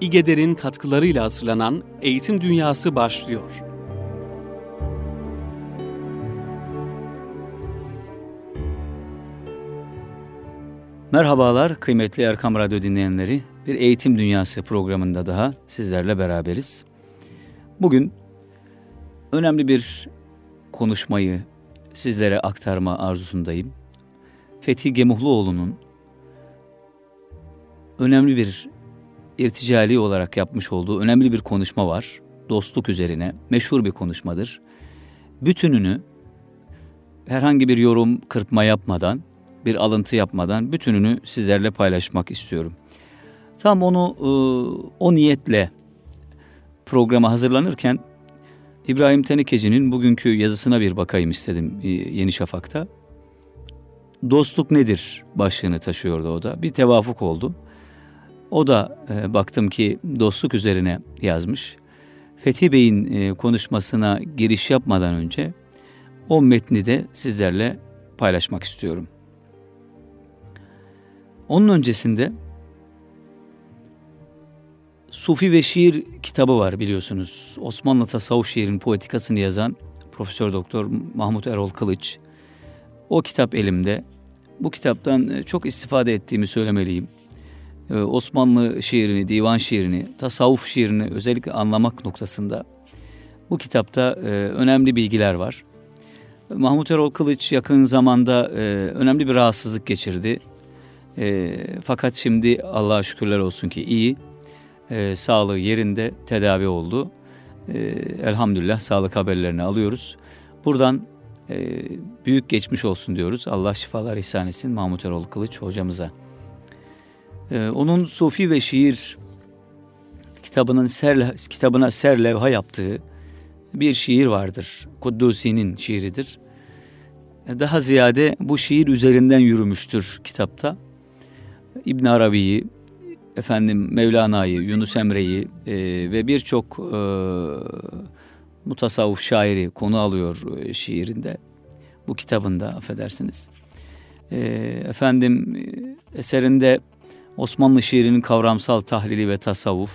İGEDER'in katkılarıyla hazırlanan Eğitim Dünyası başlıyor. Merhabalar kıymetli Erkam Radyo dinleyenleri. Bir Eğitim Dünyası programında daha sizlerle beraberiz. Bugün önemli bir konuşmayı sizlere aktarma arzusundayım. Fethi Gemuhluoğlu'nun önemli bir irticali olarak yapmış olduğu önemli bir konuşma var. Dostluk üzerine meşhur bir konuşmadır. Bütününü herhangi bir yorum kırpma yapmadan, bir alıntı yapmadan bütününü sizlerle paylaşmak istiyorum. Tam onu e, o niyetle programa hazırlanırken İbrahim Tenekeci'nin bugünkü yazısına bir bakayım istedim e, Yeni Şafak'ta. Dostluk nedir başlığını taşıyordu o da. Bir tevafuk oldu. O da e, baktım ki dostluk üzerine yazmış. Fethi Bey'in e, konuşmasına giriş yapmadan önce o metni de sizlerle paylaşmak istiyorum. Onun öncesinde Sufi ve Şiir kitabı var biliyorsunuz. Osmanlı tasavvuf şiirin poetikasını yazan Profesör Doktor Mahmut Erol Kılıç. O kitap elimde. Bu kitaptan e, çok istifade ettiğimi söylemeliyim. Ee, Osmanlı şiirini, divan şiirini, tasavvuf şiirini özellikle anlamak noktasında bu kitapta e, önemli bilgiler var. Mahmut Erol Kılıç yakın zamanda e, önemli bir rahatsızlık geçirdi. E, fakat şimdi Allah'a şükürler olsun ki iyi. sağlığı yerinde tedavi oldu. elhamdülillah sağlık haberlerini alıyoruz. Buradan büyük geçmiş olsun diyoruz. Allah şifalar ihsan etsin Mahmut Erol Kılıç hocamıza. Ee, onun Sufi ve Şiir kitabının ser, kitabına ser levha yaptığı bir şiir vardır. Kuddusi'nin şiiridir. Ee, daha ziyade bu şiir üzerinden yürümüştür kitapta. İbn Arabi'yi, efendim Mevlana'yı, Yunus Emre'yi e, ve birçok e, mutasavvuf şairi konu alıyor e, şiirinde. Bu kitabında affedersiniz. E, efendim e, eserinde Osmanlı şiirinin kavramsal tahlili ve tasavvuf,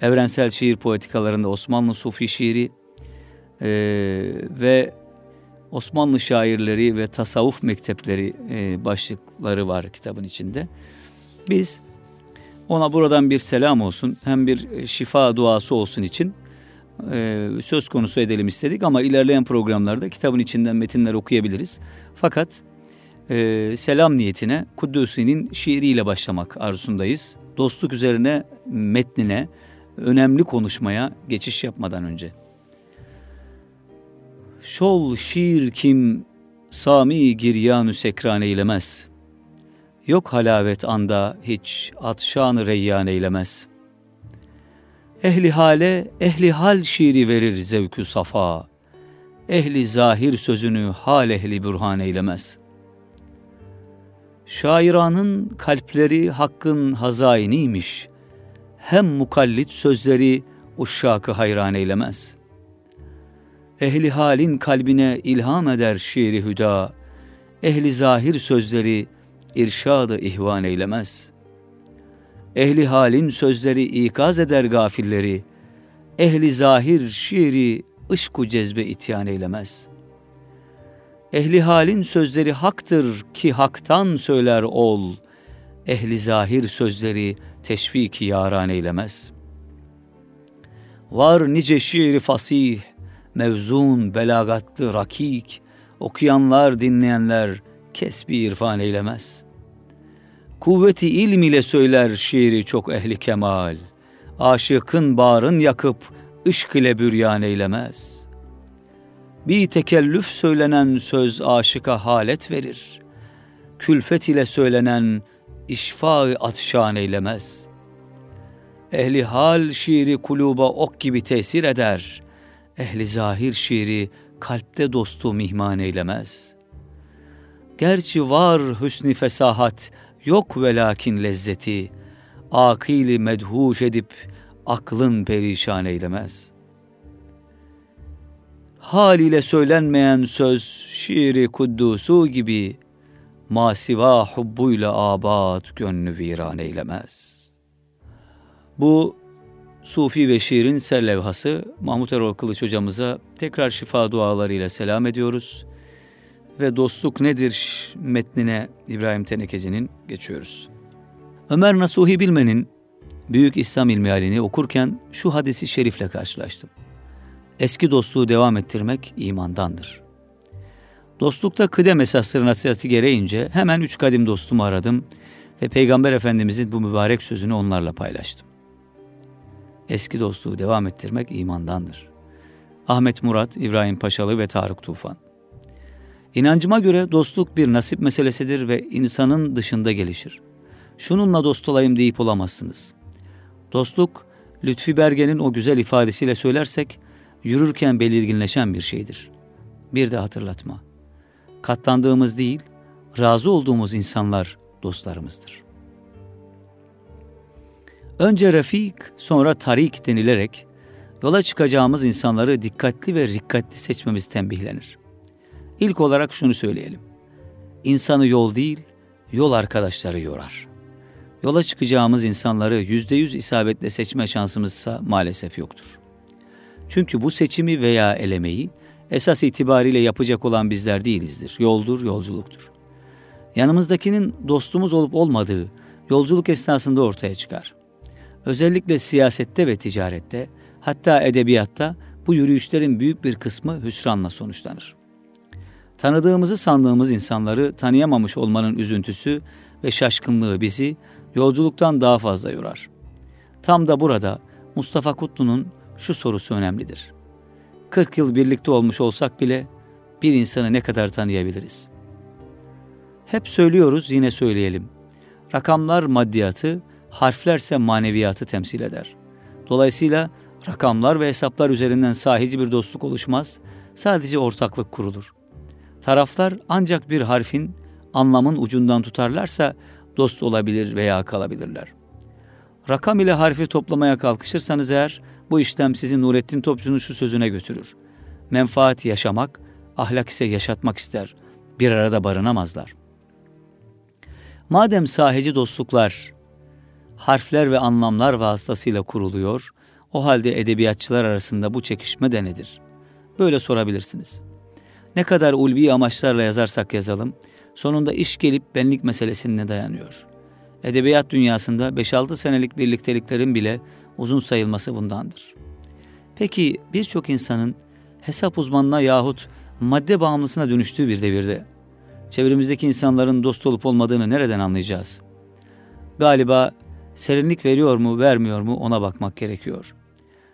evrensel şiir poetikalarında Osmanlı Sufi şiiri e, ve Osmanlı şairleri ve tasavvuf mektepleri e, başlıkları var kitabın içinde. Biz ona buradan bir selam olsun hem bir şifa duası olsun için e, söz konusu edelim istedik ama ilerleyen programlarda kitabın içinden metinler okuyabiliriz. Fakat e, selam niyetine Kudüs'ünün şiiriyle başlamak arzusundayız. Dostluk üzerine metnine, önemli konuşmaya geçiş yapmadan önce. Şol şiir kim sami giryanü sekran eylemez. Yok halavet anda hiç atşanı reyyan eylemez. Ehli hale ehli hal şiiri verir zevkü safa. Ehli zahir sözünü hal ehli bürhan eylemez.'' Şairanın kalpleri hakkın hazainiymiş. Hem mukallit sözleri uşşakı hayran eylemez. Ehli halin kalbine ilham eder şiiri hüda. Ehli zahir sözleri irşadı ihvan eylemez. Ehli halin sözleri ikaz eder gafilleri. Ehli zahir şiiri ışku cezbe ityan eylemez.'' Ehli halin sözleri haktır ki haktan söyler ol. Ehli zahir sözleri teşvik yaran eylemez. Var nice şiiri fasih, mevzun, belagatlı, rakik, okuyanlar, dinleyenler kesbi irfan eylemez. Kuvveti ilm ile söyler şiiri çok ehli kemal, aşıkın bağrın yakıp ışk ile büryan eylemez.'' Bir tekellüf söylenen söz aşıka halet verir. Külfet ile söylenen işfa atşan eylemez. Ehli hal şiiri kuluba ok gibi tesir eder. Ehli zahir şiiri kalpte dostu mihman eylemez. Gerçi var hüsnü fesahat, yok ve lakin lezzeti, akili medhuş edip aklın perişan eylemez.'' Haliyle söylenmeyen söz şiiri kuddusu gibi masiva hubbuyla abad gönlü viran eylemez. Bu Sufi ve şiirin serlevhası Mahmut Erol Kılıç hocamıza tekrar şifa dualarıyla selam ediyoruz. Ve dostluk nedir metnine İbrahim Tenekeci'nin geçiyoruz. Ömer Nasuhi Bilmen'in Büyük İslam İlmihalini okurken şu hadisi şerifle karşılaştım. Eski dostluğu devam ettirmek imandandır. Dostlukta kıdem esasları nasihati gereğince hemen üç kadim dostumu aradım ve Peygamber Efendimizin bu mübarek sözünü onlarla paylaştım. Eski dostluğu devam ettirmek imandandır. Ahmet Murat, İbrahim Paşalı ve Tarık Tufan. İnancıma göre dostluk bir nasip meselesidir ve insanın dışında gelişir. Şununla dost olayım deyip olamazsınız. Dostluk, Lütfi Bergen'in o güzel ifadesiyle söylersek, yürürken belirginleşen bir şeydir. Bir de hatırlatma. Katlandığımız değil, razı olduğumuz insanlar dostlarımızdır. Önce refik, sonra tarik denilerek yola çıkacağımız insanları dikkatli ve rikkatli seçmemiz tembihlenir. İlk olarak şunu söyleyelim. İnsanı yol değil, yol arkadaşları yorar. Yola çıkacağımız insanları yüzde yüz isabetle seçme şansımızsa maalesef yoktur. Çünkü bu seçimi veya elemeyi esas itibariyle yapacak olan bizler değilizdir. Yoldur, yolculuktur. Yanımızdakinin dostumuz olup olmadığı yolculuk esnasında ortaya çıkar. Özellikle siyasette ve ticarette, hatta edebiyatta bu yürüyüşlerin büyük bir kısmı hüsranla sonuçlanır. Tanıdığımızı sandığımız insanları tanıyamamış olmanın üzüntüsü ve şaşkınlığı bizi yolculuktan daha fazla yorar. Tam da burada Mustafa Kutlu'nun şu sorusu önemlidir. 40 yıl birlikte olmuş olsak bile bir insanı ne kadar tanıyabiliriz? Hep söylüyoruz yine söyleyelim. Rakamlar maddiyatı, harflerse maneviyatı temsil eder. Dolayısıyla rakamlar ve hesaplar üzerinden sahici bir dostluk oluşmaz, sadece ortaklık kurulur. Taraflar ancak bir harfin anlamın ucundan tutarlarsa dost olabilir veya kalabilirler. Rakam ile harfi toplamaya kalkışırsanız eğer bu işlem sizi Nurettin Topçu'nun şu sözüne götürür. Menfaat yaşamak, ahlak ise yaşatmak ister. Bir arada barınamazlar. Madem sahici dostluklar harfler ve anlamlar vasıtasıyla kuruluyor, o halde edebiyatçılar arasında bu çekişme de nedir? Böyle sorabilirsiniz. Ne kadar ulvi amaçlarla yazarsak yazalım, sonunda iş gelip benlik meselesine dayanıyor. Edebiyat dünyasında 5-6 senelik birlikteliklerin bile uzun sayılması bundandır. Peki birçok insanın hesap uzmanına yahut madde bağımlısına dönüştüğü bir devirde çevremizdeki insanların dost olup olmadığını nereden anlayacağız? Galiba serinlik veriyor mu vermiyor mu ona bakmak gerekiyor.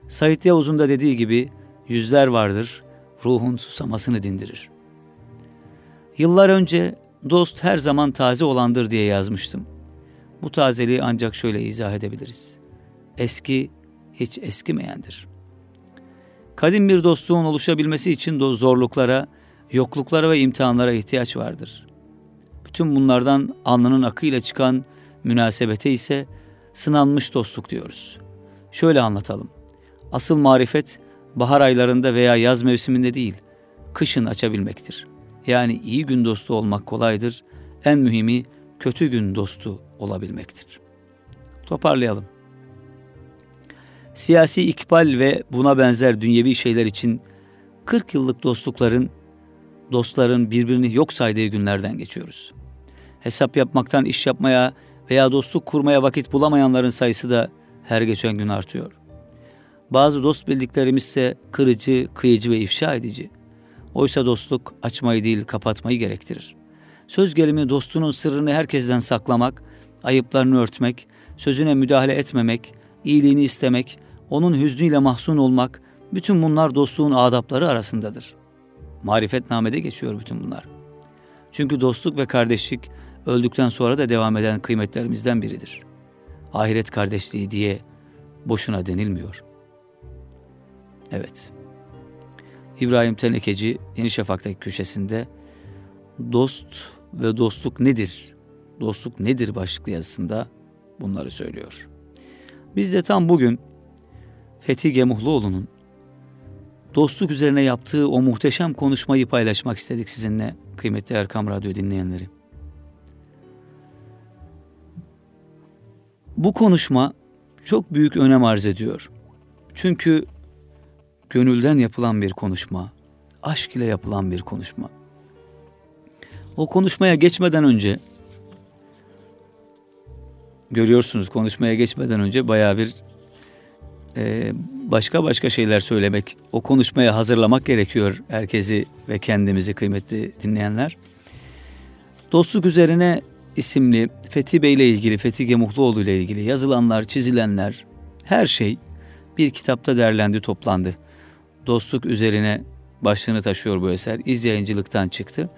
Said Yavuz'un da dediği gibi yüzler vardır ruhun susamasını dindirir. Yıllar önce dost her zaman taze olandır diye yazmıştım. Bu tazeliği ancak şöyle izah edebiliriz. Eski hiç eskimeyendir. Kadim bir dostluğun oluşabilmesi için zorluklara, yokluklara ve imtihanlara ihtiyaç vardır. Bütün bunlardan alnının akıyla çıkan münasebete ise sınanmış dostluk diyoruz. Şöyle anlatalım. Asıl marifet bahar aylarında veya yaz mevsiminde değil, kışın açabilmektir. Yani iyi gün dostu olmak kolaydır. En mühimi kötü gün dostu olabilmektir. Toparlayalım. Siyasi ikbal ve buna benzer dünyevi şeyler için 40 yıllık dostlukların, dostların birbirini yok saydığı günlerden geçiyoruz. Hesap yapmaktan iş yapmaya veya dostluk kurmaya vakit bulamayanların sayısı da her geçen gün artıyor. Bazı dost bildiklerimiz ise kırıcı, kıyıcı ve ifşa edici. Oysa dostluk açmayı değil kapatmayı gerektirir. Söz gelimi dostunun sırrını herkesten saklamak, ayıplarını örtmek, sözüne müdahale etmemek, iyiliğini istemek, onun hüznüyle mahzun olmak, bütün bunlar dostluğun adapları arasındadır. Marifetnamede geçiyor bütün bunlar. Çünkü dostluk ve kardeşlik öldükten sonra da devam eden kıymetlerimizden biridir. Ahiret kardeşliği diye boşuna denilmiyor. Evet. İbrahim Tenekeci Yeni Şafak'taki köşesinde dost ve dostluk nedir? Dostluk nedir başlıklı yazısında bunları söylüyor. Biz de tam bugün Fethi Gemuhluoğlu'nun dostluk üzerine yaptığı o muhteşem konuşmayı paylaşmak istedik sizinle kıymetli Erkam Radyo dinleyenleri. Bu konuşma çok büyük önem arz ediyor. Çünkü gönülden yapılan bir konuşma, aşk ile yapılan bir konuşma. O konuşmaya geçmeden önce görüyorsunuz konuşmaya geçmeden önce baya bir e, başka başka şeyler söylemek, o konuşmaya hazırlamak gerekiyor herkesi ve kendimizi kıymetli dinleyenler. Dostluk üzerine isimli Fethi Bey ile ilgili, Fethi Gemuhluoğlu ile ilgili yazılanlar, çizilenler, her şey bir kitapta derlendi, toplandı. Dostluk üzerine başlığını taşıyor bu eser. İz yayıncılıktan çıktı.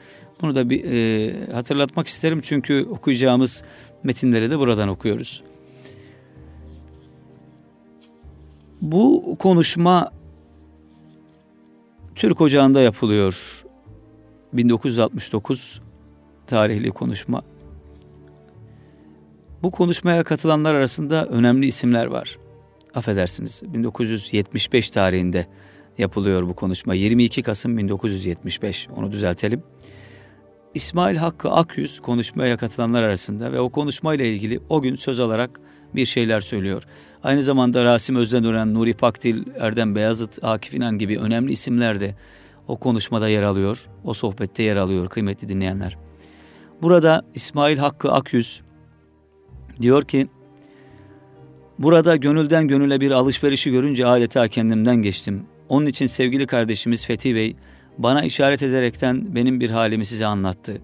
Bunu da bir e, hatırlatmak isterim çünkü okuyacağımız metinleri de buradan okuyoruz. Bu konuşma Türk Ocağı'nda yapılıyor. 1969 tarihli konuşma. Bu konuşmaya katılanlar arasında önemli isimler var. Affedersiniz 1975 tarihinde yapılıyor bu konuşma. 22 Kasım 1975 onu düzeltelim. İsmail Hakkı Akyüz konuşmaya katılanlar arasında ve o konuşmayla ilgili o gün söz alarak bir şeyler söylüyor. Aynı zamanda Rasim Özdenören, Nuri Pakdil, Erdem Beyazıt, Akif İnan gibi önemli isimler de o konuşmada yer alıyor, o sohbette yer alıyor kıymetli dinleyenler. Burada İsmail Hakkı Akyüz diyor ki, Burada gönülden gönüle bir alışverişi görünce adeta kendimden geçtim. Onun için sevgili kardeşimiz Fethi Bey bana işaret ederekten benim bir halimi size anlattı.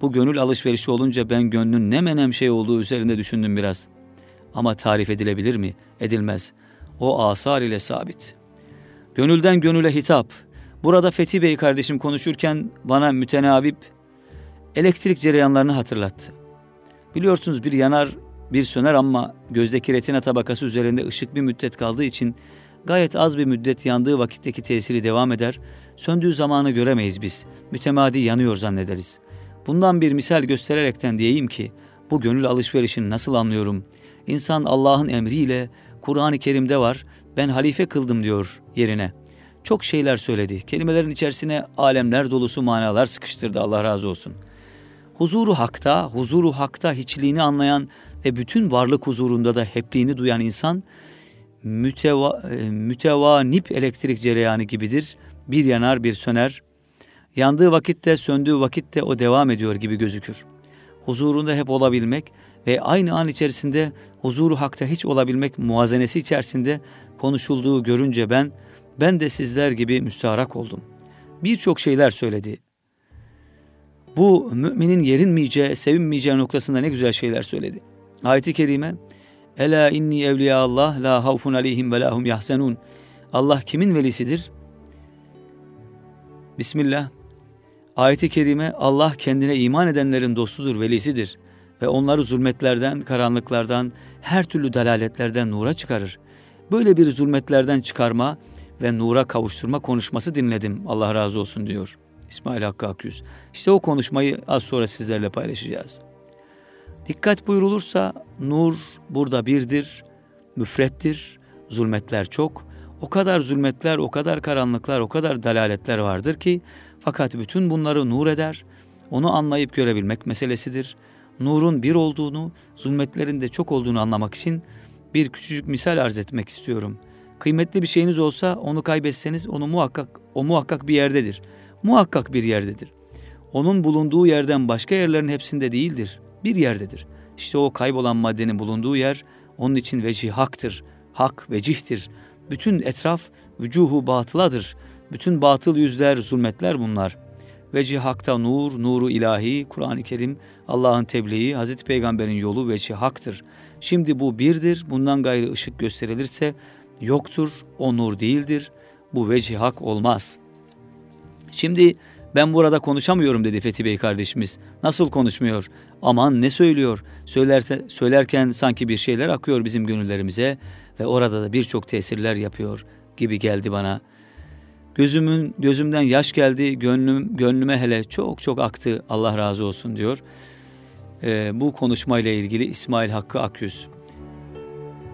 Bu gönül alışverişi olunca ben gönlün ne menem şey olduğu üzerinde düşündüm biraz. Ama tarif edilebilir mi? Edilmez. O asar ile sabit. Gönülden gönüle hitap. Burada Fethi Bey kardeşim konuşurken bana mütenabip elektrik cereyanlarını hatırlattı. Biliyorsunuz bir yanar bir söner ama gözdeki retina tabakası üzerinde ışık bir müddet kaldığı için gayet az bir müddet yandığı vakitteki tesiri devam eder, söndüğü zamanı göremeyiz biz, mütemadi yanıyor zannederiz. Bundan bir misal göstererekten diyeyim ki, bu gönül alışverişini nasıl anlıyorum? İnsan Allah'ın emriyle, Kur'an-ı Kerim'de var, ben halife kıldım diyor yerine. Çok şeyler söyledi. Kelimelerin içerisine alemler dolusu manalar sıkıştırdı Allah razı olsun. Huzuru hakta, huzuru hakta hiçliğini anlayan ve bütün varlık huzurunda da hepliğini duyan insan müteva, e, mütevanip elektrik cereyanı gibidir. Bir yanar bir söner. Yandığı vakitte söndüğü vakitte o devam ediyor gibi gözükür. Huzurunda hep olabilmek ve aynı an içerisinde huzuru hakta hiç olabilmek muazenesi içerisinde konuşulduğu görünce ben, ben de sizler gibi müstaharak oldum. Birçok şeyler söyledi. Bu müminin yerinmeyeceği, sevinmeyeceği noktasında ne güzel şeyler söyledi. Ayet-i Kerime Ela inni evliya Allah la havfun aleyhim ve lahum yahsenun. Allah kimin velisidir? Bismillah. Ayet-i kerime Allah kendine iman edenlerin dostudur, velisidir ve onları zulmetlerden, karanlıklardan, her türlü dalaletlerden nura çıkarır. Böyle bir zulmetlerden çıkarma ve nura kavuşturma konuşması dinledim. Allah razı olsun diyor İsmail Hakkı Akyüz. İşte o konuşmayı az sonra sizlerle paylaşacağız. Dikkat buyurulursa nur burada birdir, müfrettir, zulmetler çok. O kadar zulmetler, o kadar karanlıklar, o kadar dalaletler vardır ki fakat bütün bunları nur eder. Onu anlayıp görebilmek meselesidir. Nurun bir olduğunu, zulmetlerin de çok olduğunu anlamak için bir küçücük misal arz etmek istiyorum. Kıymetli bir şeyiniz olsa onu kaybetseniz onu muhakkak o muhakkak bir yerdedir. Muhakkak bir yerdedir. Onun bulunduğu yerden başka yerlerin hepsinde değildir bir yerdedir. İşte o kaybolan maddenin bulunduğu yer onun için vecih haktır, hak vecihtir. Bütün etraf vücuhu batıladır. Bütün batıl yüzler, zulmetler bunlar. Vecih hakta nur, nuru ilahi, Kur'an-ı Kerim, Allah'ın tebliği, Hazreti Peygamber'in yolu vecih haktır. Şimdi bu birdir, bundan gayrı ışık gösterilirse yoktur, o nur değildir, bu vecih hak olmaz. Şimdi ben burada konuşamıyorum dedi Fethi Bey kardeşimiz. Nasıl konuşmuyor? Aman ne söylüyor? Söylerse, söylerken sanki bir şeyler akıyor bizim gönüllerimize ve orada da birçok tesirler yapıyor gibi geldi bana. Gözümün gözümden yaş geldi, gönlüm gönlüme hele çok çok aktı. Allah razı olsun diyor. Ee, bu konuşmayla ilgili İsmail Hakkı Akyüz.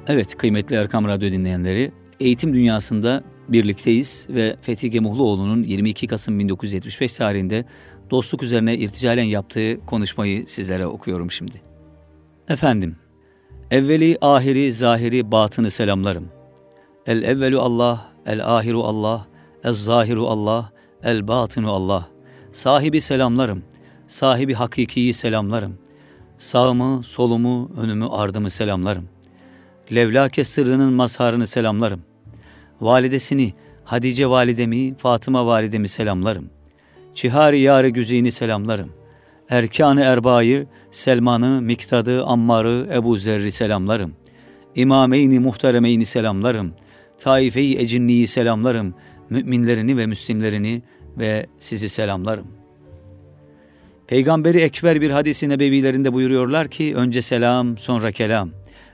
Evet kıymetli Erkam Radyo dinleyenleri, eğitim dünyasında birlikteyiz ve Fethi Gemuhluoğlu'nun 22 Kasım 1975 tarihinde dostluk üzerine irticalen yaptığı konuşmayı sizlere okuyorum şimdi. Efendim, evveli, ahiri, zahiri, batını selamlarım. El evvelu Allah, el ahiru Allah, el zahiru Allah, el batinu Allah. Sahibi selamlarım, sahibi hakikiyi selamlarım. Sağımı, solumu, önümü, ardımı selamlarım. Levlake sırrının mazharını selamlarım. Validesini, Hadice validemi, Fatıma validemi selamlarım. Çihari yâre güzini selamlarım. Erkan-ı Erba'yı, Selman'ı, Miktad'ı, Ammar'ı, Ebu Zerri selamlarım. İmameyni muhteremeyni selamlarım. Taife-i Ecinni'yi selamlarım. Müminlerini ve Müslimlerini ve sizi selamlarım. Peygamberi Ekber bir hadisi nebevilerinde buyuruyorlar ki önce selam sonra kelam.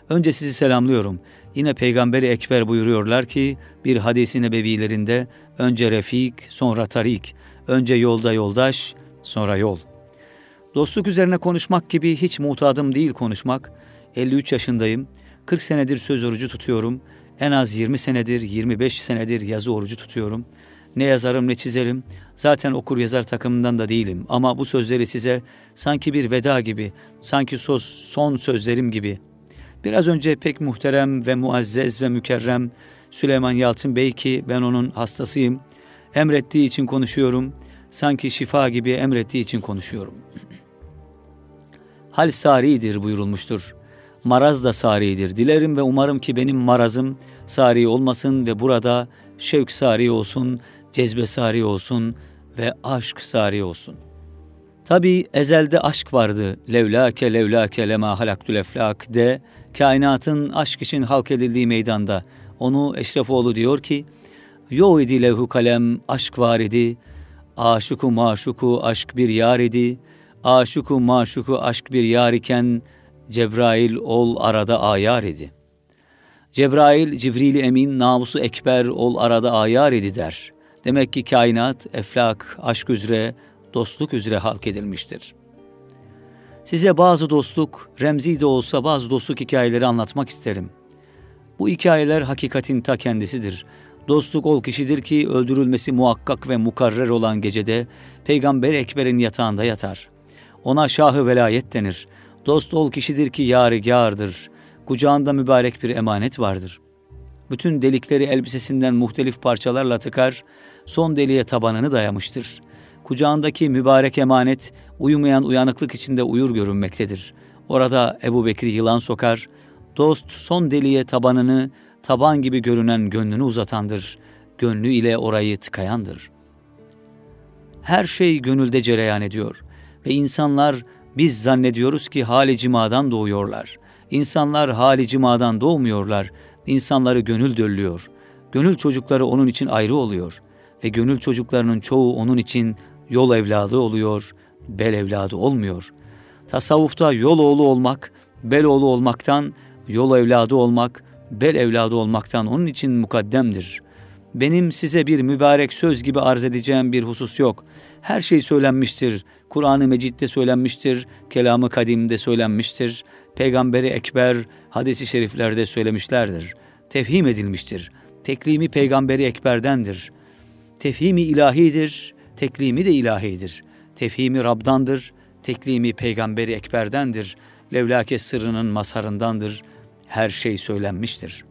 Önce sizi selamlıyorum. Yine Peygamberi Ekber buyuruyorlar ki bir hadisi nebevilerinde önce refik sonra tarik. Önce yolda yoldaş sonra yol. Dostluk üzerine konuşmak gibi hiç mutadım değil konuşmak. 53 yaşındayım. 40 senedir söz orucu tutuyorum. En az 20 senedir, 25 senedir yazı orucu tutuyorum. Ne yazarım ne çizerim. Zaten okur yazar takımından da değilim. Ama bu sözleri size sanki bir veda gibi, sanki söz, son sözlerim gibi. Biraz önce pek muhterem ve muazzez ve mükerrem Süleyman Yalçın Bey ki ben onun hastasıyım. Emrettiği için konuşuyorum. Sanki şifa gibi emrettiği için konuşuyorum. Hal saridir buyurulmuştur. Maraz da saridir. Dilerim ve umarım ki benim marazım sari olmasın ve burada şevk sari olsun, cezbe sari olsun ve aşk sari olsun. Tabi ezelde aşk vardı. Levlake levlake lema halaktül eflak de kainatın aşk için halk edildiği meydanda. Onu Eşrefoğlu diyor ki, Yo idi levhu kalem aşk var idi, aşıku maşuku aşk bir yar idi, aşıku maşuku aşk bir yar iken Cebrail ol arada ayar idi. Cebrail, Cibril Emin, namusu ekber ol arada ayar idi der. Demek ki kainat, eflak, aşk üzere, dostluk üzere halk edilmiştir. Size bazı dostluk, remzi de olsa bazı dostluk hikayeleri anlatmak isterim. Bu hikayeler hakikatin ta kendisidir. Dostluk ol kişidir ki öldürülmesi muhakkak ve mukarrer olan gecede Peygamber Ekber'in yatağında yatar. Ona şahı velayet denir. Dost ol kişidir ki yarigardır. Kucağında mübarek bir emanet vardır. Bütün delikleri elbisesinden muhtelif parçalarla tıkar, son deliğe tabanını dayamıştır. Kucağındaki mübarek emanet uyumayan uyanıklık içinde uyur görünmektedir. Orada Ebu Bekir yılan sokar, dost son deliğe tabanını, taban gibi görünen gönlünü uzatandır. Gönlü ile orayı tıkayandır. Her şey gönülde cereyan ediyor ve insanlar biz zannediyoruz ki hali cimadan doğuyorlar. İnsanlar hali cimadan doğmuyorlar. İnsanları gönül döllüyor. Gönül çocukları onun için ayrı oluyor ve gönül çocuklarının çoğu onun için yol evladı oluyor, bel evladı olmuyor. Tasavvufta yol oğlu olmak, bel oğlu olmaktan, yol evladı olmak, bel evladı olmaktan onun için mukaddemdir. Benim size bir mübarek söz gibi arz edeceğim bir husus yok. Her şey söylenmiştir. Kur'an-ı Mecid'de söylenmiştir, kelamı kadimde söylenmiştir. Peygamberi Ekber hadisi şeriflerde söylemişlerdir. Tefhim edilmiştir. Teklimi Peygamberi Ekber'dendir. Tefhimi ilahidir, teklimi de ilahidir. Tefhimi Rab'dandır, teklimi Peygamberi Ekber'dendir. Levlake sırrının mazharındandır. Her şey söylenmiştir.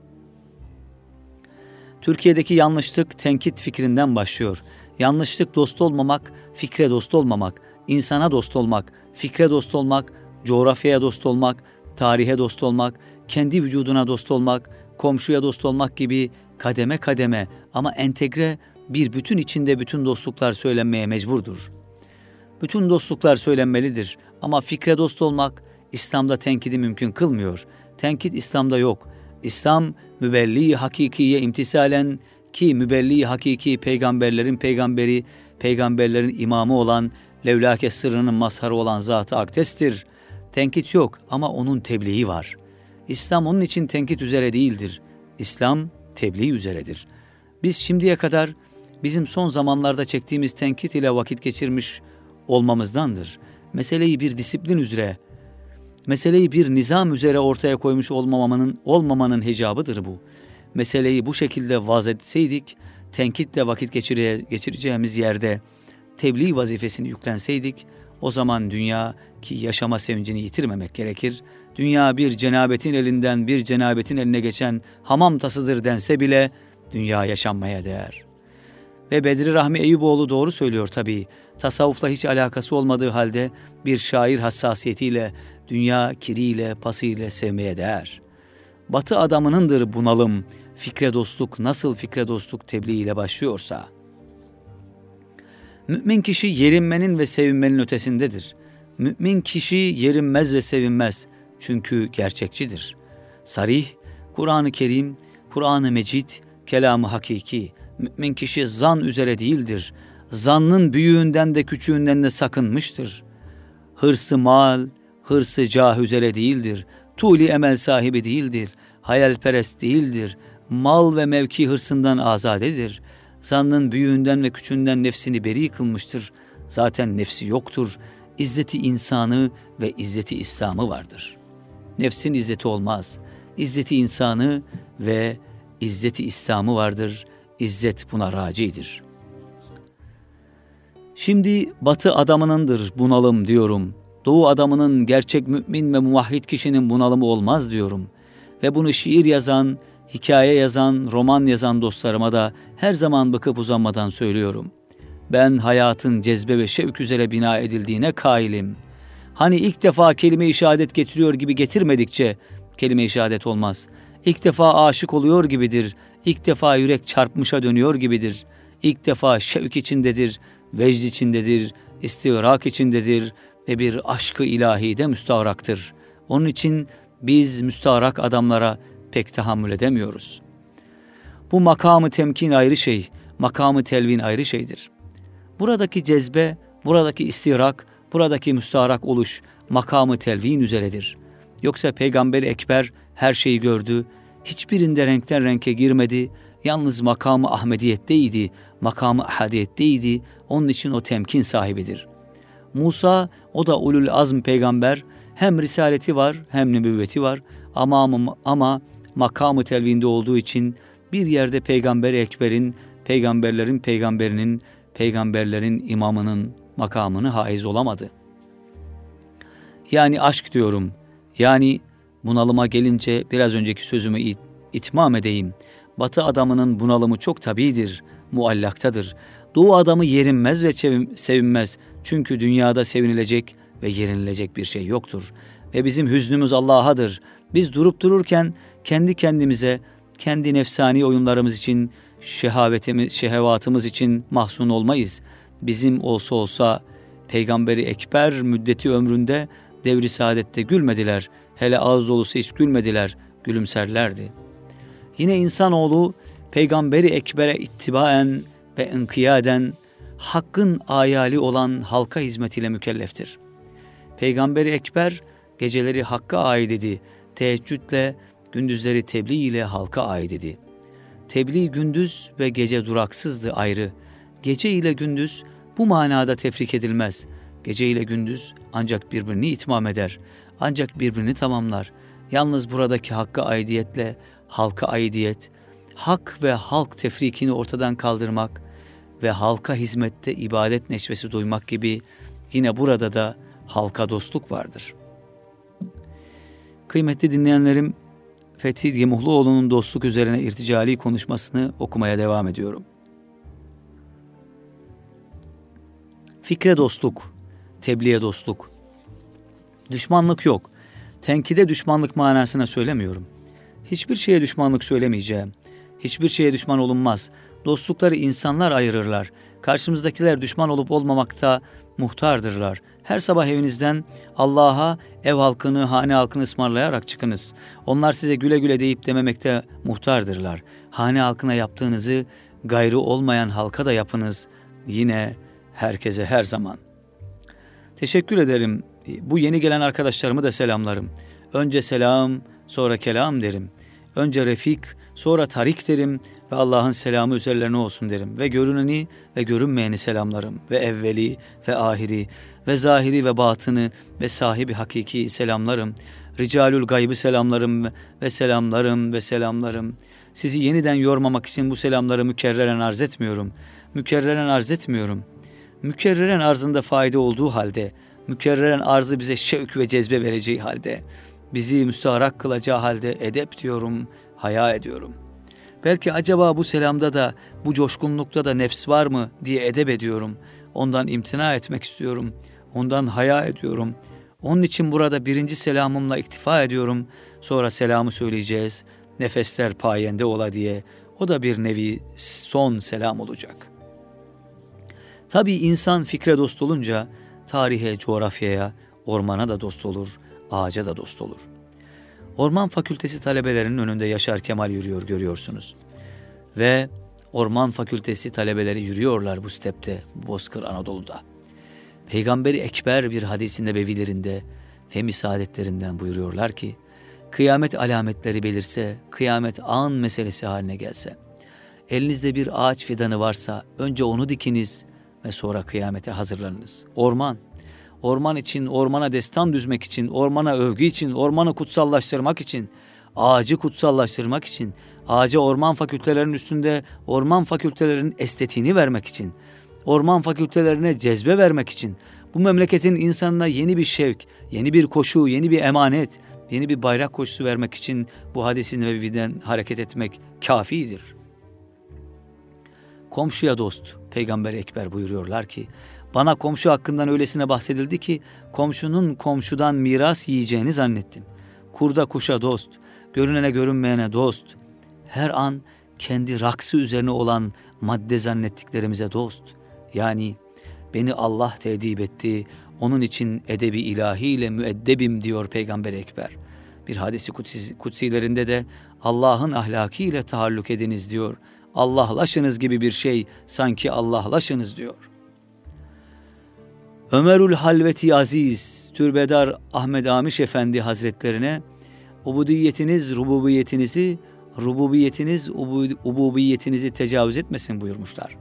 Türkiye'deki yanlışlık tenkit fikrinden başlıyor. Yanlışlık dost olmamak, fikre dost olmamak, insana dost olmak, fikre dost olmak, coğrafyaya dost olmak, tarihe dost olmak, kendi vücuduna dost olmak, komşuya dost olmak gibi kademe kademe ama entegre bir bütün içinde bütün dostluklar söylenmeye mecburdur. Bütün dostluklar söylenmelidir ama fikre dost olmak İslam'da tenkidi mümkün kılmıyor. Tenkit İslam'da yok. İslam mübelli hakikiye imtisalen ki mübelli hakiki peygamberlerin peygamberi, peygamberlerin imamı olan levlake sırrının mazharı olan zat-ı akdestir. Tenkit yok ama onun tebliği var. İslam onun için tenkit üzere değildir. İslam tebliğ üzeredir. Biz şimdiye kadar bizim son zamanlarda çektiğimiz tenkit ile vakit geçirmiş olmamızdandır. Meseleyi bir disiplin üzere, meseleyi bir nizam üzere ortaya koymuş olmamanın olmamanın hecabıdır bu. Meseleyi bu şekilde vaz etseydik, tenkitle vakit geçire, geçireceğimiz yerde tebliğ vazifesini yüklenseydik, o zaman dünya ki yaşama sevincini yitirmemek gerekir, dünya bir cenabetin elinden bir cenabetin eline geçen hamam tasıdır dense bile dünya yaşanmaya değer. Ve Bedri Rahmi Eyüboğlu doğru söylüyor tabii. Tasavvufla hiç alakası olmadığı halde bir şair hassasiyetiyle, dünya kiriyle, pasıyla sevmeye değer. Batı adamınındır bunalım, fikre dostluk nasıl fikre dostluk tebliğiyle başlıyorsa. Mümin kişi yerinmenin ve sevinmenin ötesindedir. Mümin kişi yerinmez ve sevinmez çünkü gerçekçidir. Sarih, Kur'an-ı Kerim, Kur'an-ı Mecid, kelamı hakiki. Mümin kişi zan üzere değildir. Zannın büyüğünden de küçüğünden de sakınmıştır. Hırsı mal, hırsı cah üzere değildir. Tuli emel sahibi değildir. Hayalperest değildir. Mal ve mevki hırsından azadedir. Zannın büyüğünden ve küçüğünden nefsini beri kılmıştır. Zaten nefsi yoktur. İzzeti insanı ve izzeti İslam'ı vardır. Nefsin izzeti olmaz. İzzeti insanı ve izzeti İslam'ı vardır. İzzet buna racidir. Şimdi batı adamınındır bunalım diyorum. Doğu adamının gerçek mümin ve muvahhid kişinin bunalımı olmaz diyorum. Ve bunu şiir yazan, hikaye yazan, roman yazan dostlarıma da her zaman bakıp uzanmadan söylüyorum. Ben hayatın cezbe ve şevk üzere bina edildiğine kailim. Hani ilk defa kelime-i şehadet getiriyor gibi getirmedikçe kelime-i şehadet olmaz. İlk defa aşık oluyor gibidir. İlk defa yürek çarpmışa dönüyor gibidir. İlk defa şevk içindedir, vecd içindedir, istivrak içindedir ve bir aşkı ilahide müstahraktır. Onun için biz müstahrak adamlara pek tahammül edemiyoruz. Bu makamı temkin ayrı şey, makamı telvin ayrı şeydir. Buradaki cezbe, buradaki istirak, buradaki müstaharak oluş makamı telvin üzeredir. Yoksa Peygamber Ekber her şeyi gördü, hiçbirinde renkten renke girmedi, yalnız makamı Ahmediyetteydi, makamı Ahadiyetteydi, onun için o temkin sahibidir. Musa, o da ulul azm peygamber, hem risaleti var hem nübüvveti var ama, ama makamı telvinde olduğu için bir yerde peygamber ekberin, peygamberlerin peygamberinin, peygamberlerin imamının makamını haiz olamadı. Yani aşk diyorum. Yani bunalıma gelince biraz önceki sözümü it itmam edeyim. Batı adamının bunalımı çok tabidir, muallaktadır. Doğu adamı yerinmez ve sevinmez. Çünkü dünyada sevinilecek ve yerinilecek bir şey yoktur. Ve bizim hüznümüz Allah'adır. Biz durup dururken kendi kendimize, kendi nefsani oyunlarımız için, şehavetimiz, şehevatımız için mahzun olmayız. Bizim olsa olsa Peygamberi Ekber müddeti ömründe devri saadette gülmediler. Hele ağız dolusu hiç gülmediler, gülümserlerdi. Yine insanoğlu Peygamberi Ekber'e ittibaen ve inkiyaden hakkın ayali olan halka hizmetiyle mükelleftir. Peygamberi Ekber geceleri hakka ait idi, teheccüdle, gündüzleri tebliğ ile halka ait idi. Tebliğ gündüz ve gece duraksızdı ayrı. Gece ile gündüz bu manada tefrik edilmez. Gece ile gündüz ancak birbirini itmam eder. Ancak birbirini tamamlar. Yalnız buradaki hakka aidiyetle halka aidiyet, hak ve halk tefrikini ortadan kaldırmak ve halka hizmette ibadet neşvesi duymak gibi yine burada da halka dostluk vardır. Kıymetli dinleyenlerim, Fethi Gemuhluoğlu'nun dostluk üzerine irticali konuşmasını okumaya devam ediyorum. Fikre dostluk, tebliğe dostluk. Düşmanlık yok. Tenkide düşmanlık manasına söylemiyorum. Hiçbir şeye düşmanlık söylemeyeceğim. Hiçbir şeye düşman olunmaz. Dostlukları insanlar ayırırlar. Karşımızdakiler düşman olup olmamakta muhtardırlar. Her sabah evinizden Allah'a ev halkını, hane halkını ısmarlayarak çıkınız. Onlar size güle güle deyip dememekte muhtardırlar. Hane halkına yaptığınızı gayrı olmayan halka da yapınız. Yine herkese her zaman. Teşekkür ederim. Bu yeni gelen arkadaşlarımı da selamlarım. Önce selam, sonra kelam derim. Önce refik, sonra tarik derim ve Allah'ın selamı üzerlerine olsun derim. Ve görüneni ve görünmeyeni selamlarım. Ve evveli ve ahiri ve zahiri ve batını ve sahibi hakiki selamlarım. Ricalül gaybı selamlarım ve selamlarım ve selamlarım. Sizi yeniden yormamak için bu selamları mükerreren arz etmiyorum. Mükerreren arz etmiyorum. Mükerreren arzında fayda olduğu halde, mükerreren arzı bize şevk ve cezbe vereceği halde, bizi müstaharak kılacağı halde edep diyorum, haya ediyorum. Belki acaba bu selamda da, bu coşkunlukta da nefs var mı diye edep ediyorum. Ondan imtina etmek istiyorum. Ondan haya ediyorum. Onun için burada birinci selamımla iktifa ediyorum. Sonra selamı söyleyeceğiz. Nefesler payende ola diye. O da bir nevi son selam olacak. Tabii insan fikre dost olunca tarihe, coğrafyaya, ormana da dost olur, ağaca da dost olur. Orman Fakültesi talebelerinin önünde Yaşar Kemal yürüyor görüyorsunuz. Ve Orman Fakültesi talebeleri yürüyorlar bu stepte, Bozkır Anadolu'da. Peygamberi Ekber bir hadisinde bevilerinde femi saadetlerinden buyuruyorlar ki, kıyamet alametleri belirse, kıyamet an meselesi haline gelse, elinizde bir ağaç fidanı varsa önce onu dikiniz ve sonra kıyamete hazırlanınız. Orman, orman için, ormana destan düzmek için, ormana övgü için, ormanı kutsallaştırmak için, ağacı kutsallaştırmak için, ağaca orman fakültelerinin üstünde orman fakültelerinin estetiğini vermek için, orman fakültelerine cezbe vermek için, bu memleketin insanına yeni bir şevk, yeni bir koşu, yeni bir emanet, yeni bir bayrak koşusu vermek için bu hadisin nebeviden hareket etmek kafidir. Komşuya dost, Peygamber Ekber buyuruyorlar ki, bana komşu hakkından öylesine bahsedildi ki, komşunun komşudan miras yiyeceğini zannettim. Kurda kuşa dost, görünene görünmeyene dost, her an kendi raksı üzerine olan madde zannettiklerimize dost. Yani beni Allah tedip etti, onun için edebi ilahiyle müeddebim diyor Peygamber Ekber. Bir hadisi kutsi, kutsilerinde de Allah'ın ahlakıyla tahallük ediniz diyor. Allahlaşınız gibi bir şey sanki Allahlaşınız diyor. Ömerül Halveti Aziz, Türbedar Ahmet Amiş Efendi Hazretlerine ubudiyetiniz, rububiyetinizi, rububiyetiniz, ububiyetinizi tecavüz etmesin buyurmuşlar.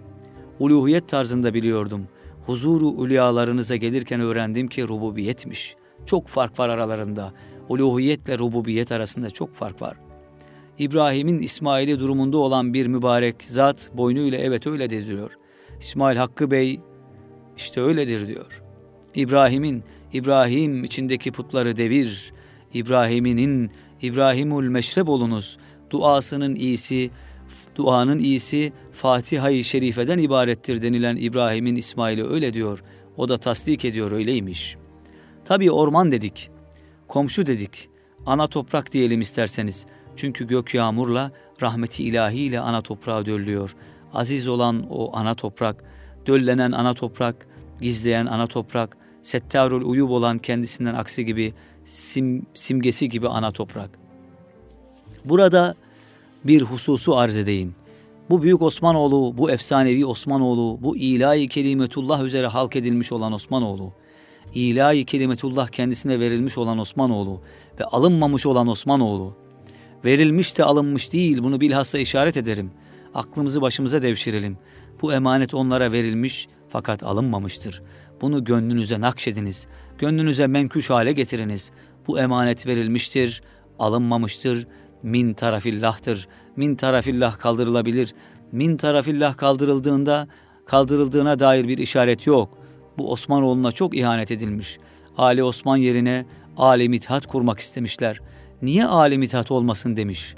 Uluhiyet tarzında biliyordum. Huzuru ulyalarınıza gelirken öğrendim ki rububiyetmiş. Çok fark var aralarında. Uluhiyetle rububiyet arasında çok fark var. İbrahim'in İsmail'i durumunda olan bir mübarek zat boynuyla evet öyledir diyor. İsmail Hakkı Bey işte öyledir diyor. İbrahim'in İbrahim içindeki putları devir. İbrahim'inin İbrahimul meşrep olunuz. Duasının iyisi, duanın iyisi Fatiha-i Şerife'den ibarettir denilen İbrahim'in İsmail'i öyle diyor. O da tasdik ediyor öyleymiş. Tabii orman dedik, komşu dedik, ana toprak diyelim isterseniz. Çünkü gök yağmurla, rahmeti ilahiyle ana toprağa döllüyor. Aziz olan o ana toprak, döllenen ana toprak, gizleyen ana toprak, settarul uyub olan kendisinden aksi gibi, sim, simgesi gibi ana toprak. Burada bir hususu arz edeyim. Bu büyük Osmanoğlu, bu efsanevi Osmanoğlu, bu ilahi kelimetullah üzere halk edilmiş olan Osmanoğlu, ilahi kelimetullah kendisine verilmiş olan Osmanoğlu ve alınmamış olan Osmanoğlu, verilmiş de alınmış değil bunu bilhassa işaret ederim. Aklımızı başımıza devşirelim. Bu emanet onlara verilmiş fakat alınmamıştır. Bunu gönlünüze nakşediniz. Gönlünüze menküş hale getiriniz. Bu emanet verilmiştir, alınmamıştır, min tarafillah'tır. Min tarafillah kaldırılabilir. Min tarafillah kaldırıldığında kaldırıldığına dair bir işaret yok. Bu Osmanoğlu'na çok ihanet edilmiş. Ali Osman yerine Ali Mithat kurmak istemişler. Niye Ali Mithat olmasın demiş.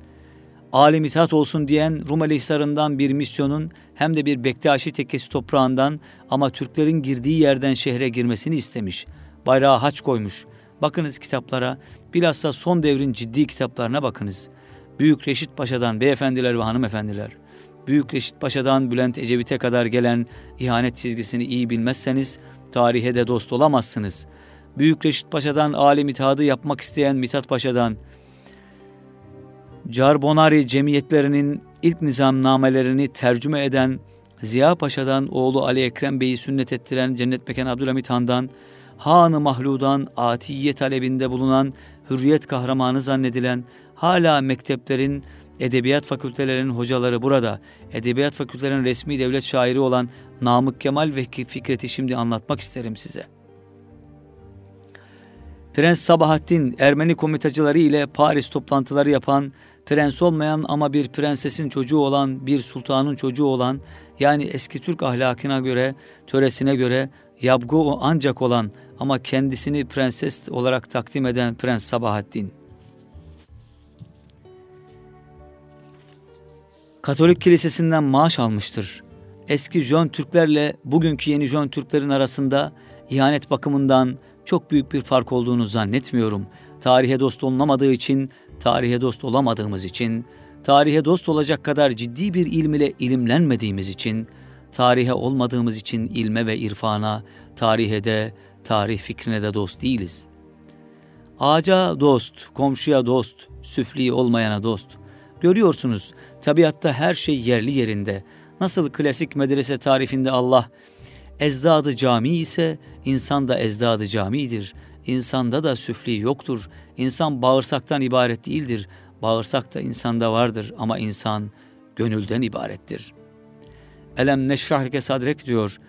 Ali Mithat olsun diyen Rumeli Hisarı'ndan bir misyonun hem de bir Bektaşi tekkesi toprağından ama Türklerin girdiği yerden şehre girmesini istemiş. Bayrağı haç koymuş. Bakınız kitaplara, bilhassa son devrin ciddi kitaplarına bakınız. Büyük Reşit Paşa'dan beyefendiler ve hanımefendiler, Büyük Reşit Paşa'dan Bülent Ecevit'e kadar gelen ihanet çizgisini iyi bilmezseniz tarihe de dost olamazsınız. Büyük Reşit Paşa'dan alim itadı yapmak isteyen Mithat Paşa'dan, Carbonari cemiyetlerinin ilk nizamnamelerini tercüme eden Ziya Paşa'dan oğlu Ali Ekrem Bey'i sünnet ettiren Cennet Mekan Abdülhamit Han'dan, Han-ı Mahlu'dan atiye talebinde bulunan hürriyet kahramanı zannedilen hala mekteplerin, edebiyat fakültelerinin hocaları burada. Edebiyat fakültelerinin resmi devlet şairi olan Namık Kemal ve Fikret'i şimdi anlatmak isterim size. Prens Sabahattin Ermeni komitacıları ile Paris toplantıları yapan, prens olmayan ama bir prensesin çocuğu olan, bir sultanın çocuğu olan, yani eski Türk ahlakına göre, töresine göre yabgu o ancak olan ama kendisini prenses olarak takdim eden Prens Sabahattin. Katolik kilisesinden maaş almıştır. Eski Jön Türklerle bugünkü yeni Jön Türklerin arasında ihanet bakımından çok büyük bir fark olduğunu zannetmiyorum. Tarihe dost olunamadığı için tarihe dost olamadığımız için, tarihe dost olacak kadar ciddi bir ilm ile ilimlenmediğimiz için, tarihe olmadığımız için ilme ve irfana, tarihe de, tarih fikrine de dost değiliz. Ağaca dost, komşuya dost, süfli olmayana dost. Görüyorsunuz tabiatta her şey yerli yerinde. Nasıl klasik medrese tarifinde Allah ezdadı cami ise insan da ezdadı camidir. İnsanda da süfli yoktur. İnsan bağırsaktan ibaret değildir. Bağırsak da insanda vardır ama insan gönülden ibarettir. Elem neşrahlike sadrek diyor.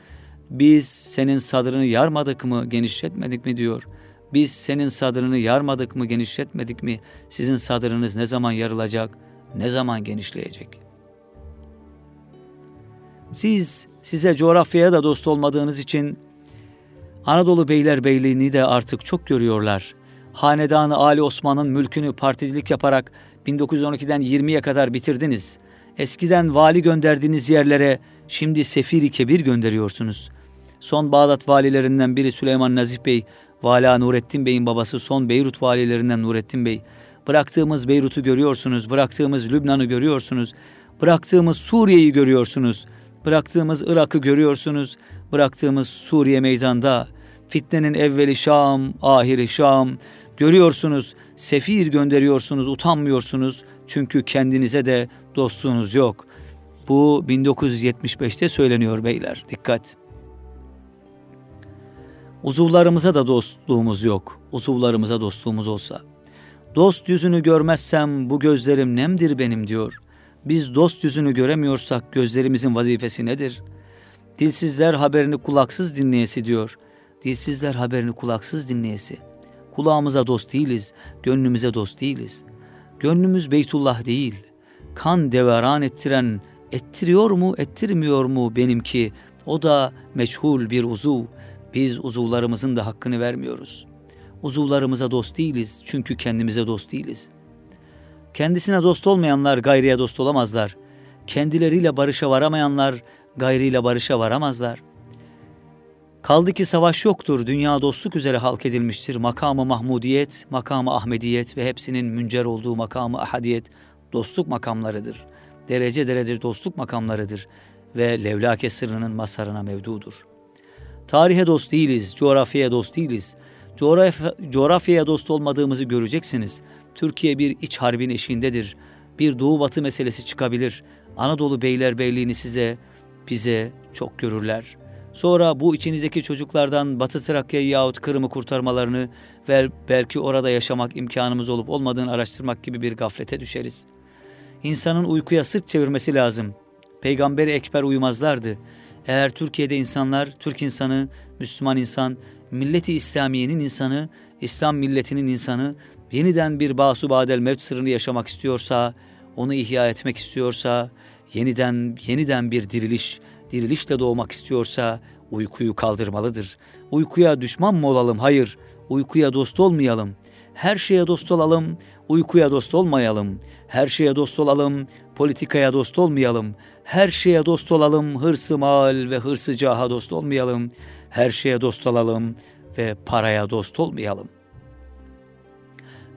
Biz senin sadrını yarmadık mı, genişletmedik mi diyor. Biz senin sadrını yarmadık mı, genişletmedik mi? Sizin sadrınız ne zaman yarılacak, ne zaman genişleyecek? Siz size coğrafyaya da dost olmadığınız için Anadolu Beylerbeyliğini de artık çok görüyorlar. Hanedanı Ali Osman'ın mülkünü particilik yaparak 1912'den 20'ye kadar bitirdiniz. Eskiden vali gönderdiğiniz yerlere şimdi sefiri kebir gönderiyorsunuz. Son Bağdat valilerinden biri Süleyman Nazih Bey, Vala Nurettin Bey'in babası son Beyrut valilerinden Nurettin Bey. Bıraktığımız Beyrut'u görüyorsunuz, bıraktığımız Lübnan'ı görüyorsunuz, bıraktığımız Suriye'yi görüyorsunuz, bıraktığımız Irak'ı görüyorsunuz, bıraktığımız Suriye meydanda, fitnenin evveli Şam, ahiri Şam, görüyorsunuz, sefir gönderiyorsunuz, utanmıyorsunuz çünkü kendinize de dostluğunuz yok. Bu 1975'te söyleniyor beyler, dikkat. Uzuvlarımıza da dostluğumuz yok. Uzuvlarımıza dostluğumuz olsa. Dost yüzünü görmezsem bu gözlerim nemdir benim diyor. Biz dost yüzünü göremiyorsak gözlerimizin vazifesi nedir? Dilsizler haberini kulaksız dinleyesi diyor. Dilsizler haberini kulaksız dinleyesi. Kulağımıza dost değiliz, gönlümüze dost değiliz. Gönlümüz Beytullah değil. Kan deveran ettiren, ettiriyor mu, ettirmiyor mu benimki? O da meçhul bir uzuv. Biz uzuvlarımızın da hakkını vermiyoruz. Uzuvlarımıza dost değiliz çünkü kendimize dost değiliz. Kendisine dost olmayanlar gayriye dost olamazlar. Kendileriyle barışa varamayanlar gayriyle barışa varamazlar. Kaldı ki savaş yoktur, dünya dostluk üzere halk edilmiştir. Makamı Mahmudiyet, makamı Ahmediyet ve hepsinin müncer olduğu makamı Ahadiyet dostluk makamlarıdır. Derece derece dostluk makamlarıdır ve levlake sırrının masarına mevdudur.'' Tarihe dost değiliz, coğrafyaya dost değiliz. Coğrafya, coğrafyaya dost olmadığımızı göreceksiniz. Türkiye bir iç harbin eşiğindedir. Bir doğu batı meselesi çıkabilir. Anadolu beylerbeyliğini size, bize çok görürler. Sonra bu içinizdeki çocuklardan Batı Trakya yahut Kırım'ı kurtarmalarını ve belki orada yaşamak imkanımız olup olmadığını araştırmak gibi bir gaflete düşeriz. İnsanın uykuya sırt çevirmesi lazım. Peygamberi Ekber uyumazlardı. Eğer Türkiye'de insanlar, Türk insanı, Müslüman insan, milleti İslamiye'nin insanı, İslam milletinin insanı yeniden bir basu badel mevt sırrını yaşamak istiyorsa, onu ihya etmek istiyorsa, yeniden yeniden bir diriliş, dirilişle doğmak istiyorsa uykuyu kaldırmalıdır. Uykuya düşman mı olalım? Hayır. Uykuya dost olmayalım. Her şeye dost olalım, uykuya dost olmayalım. Her şeye dost olalım, politikaya dost olmayalım. Her şeye dost olalım, hırsı mal ve hırsı caha dost olmayalım. Her şeye dost olalım ve paraya dost olmayalım.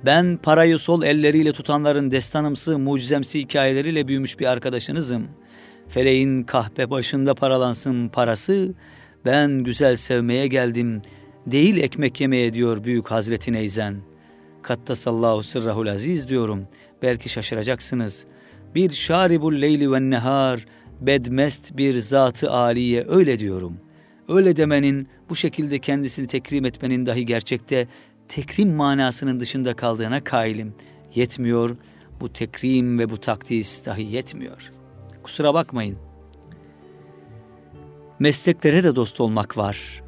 Ben parayı sol elleriyle tutanların destanımsı, mucizemsi hikayeleriyle büyümüş bir arkadaşınızım. Feleğin kahpe başında paralansın parası, ben güzel sevmeye geldim, değil ekmek yemeye diyor büyük Hazreti Neyzen. Kattasallahu sırrahul aziz diyorum, belki şaşıracaksınız.'' bir şaribul leyli ve nehar, bedmest bir zatı aliye öyle diyorum. Öyle demenin, bu şekilde kendisini tekrim etmenin dahi gerçekte tekrim manasının dışında kaldığına kailim. Yetmiyor, bu tekrim ve bu takdis dahi yetmiyor. Kusura bakmayın. Mesleklere de dost olmak var.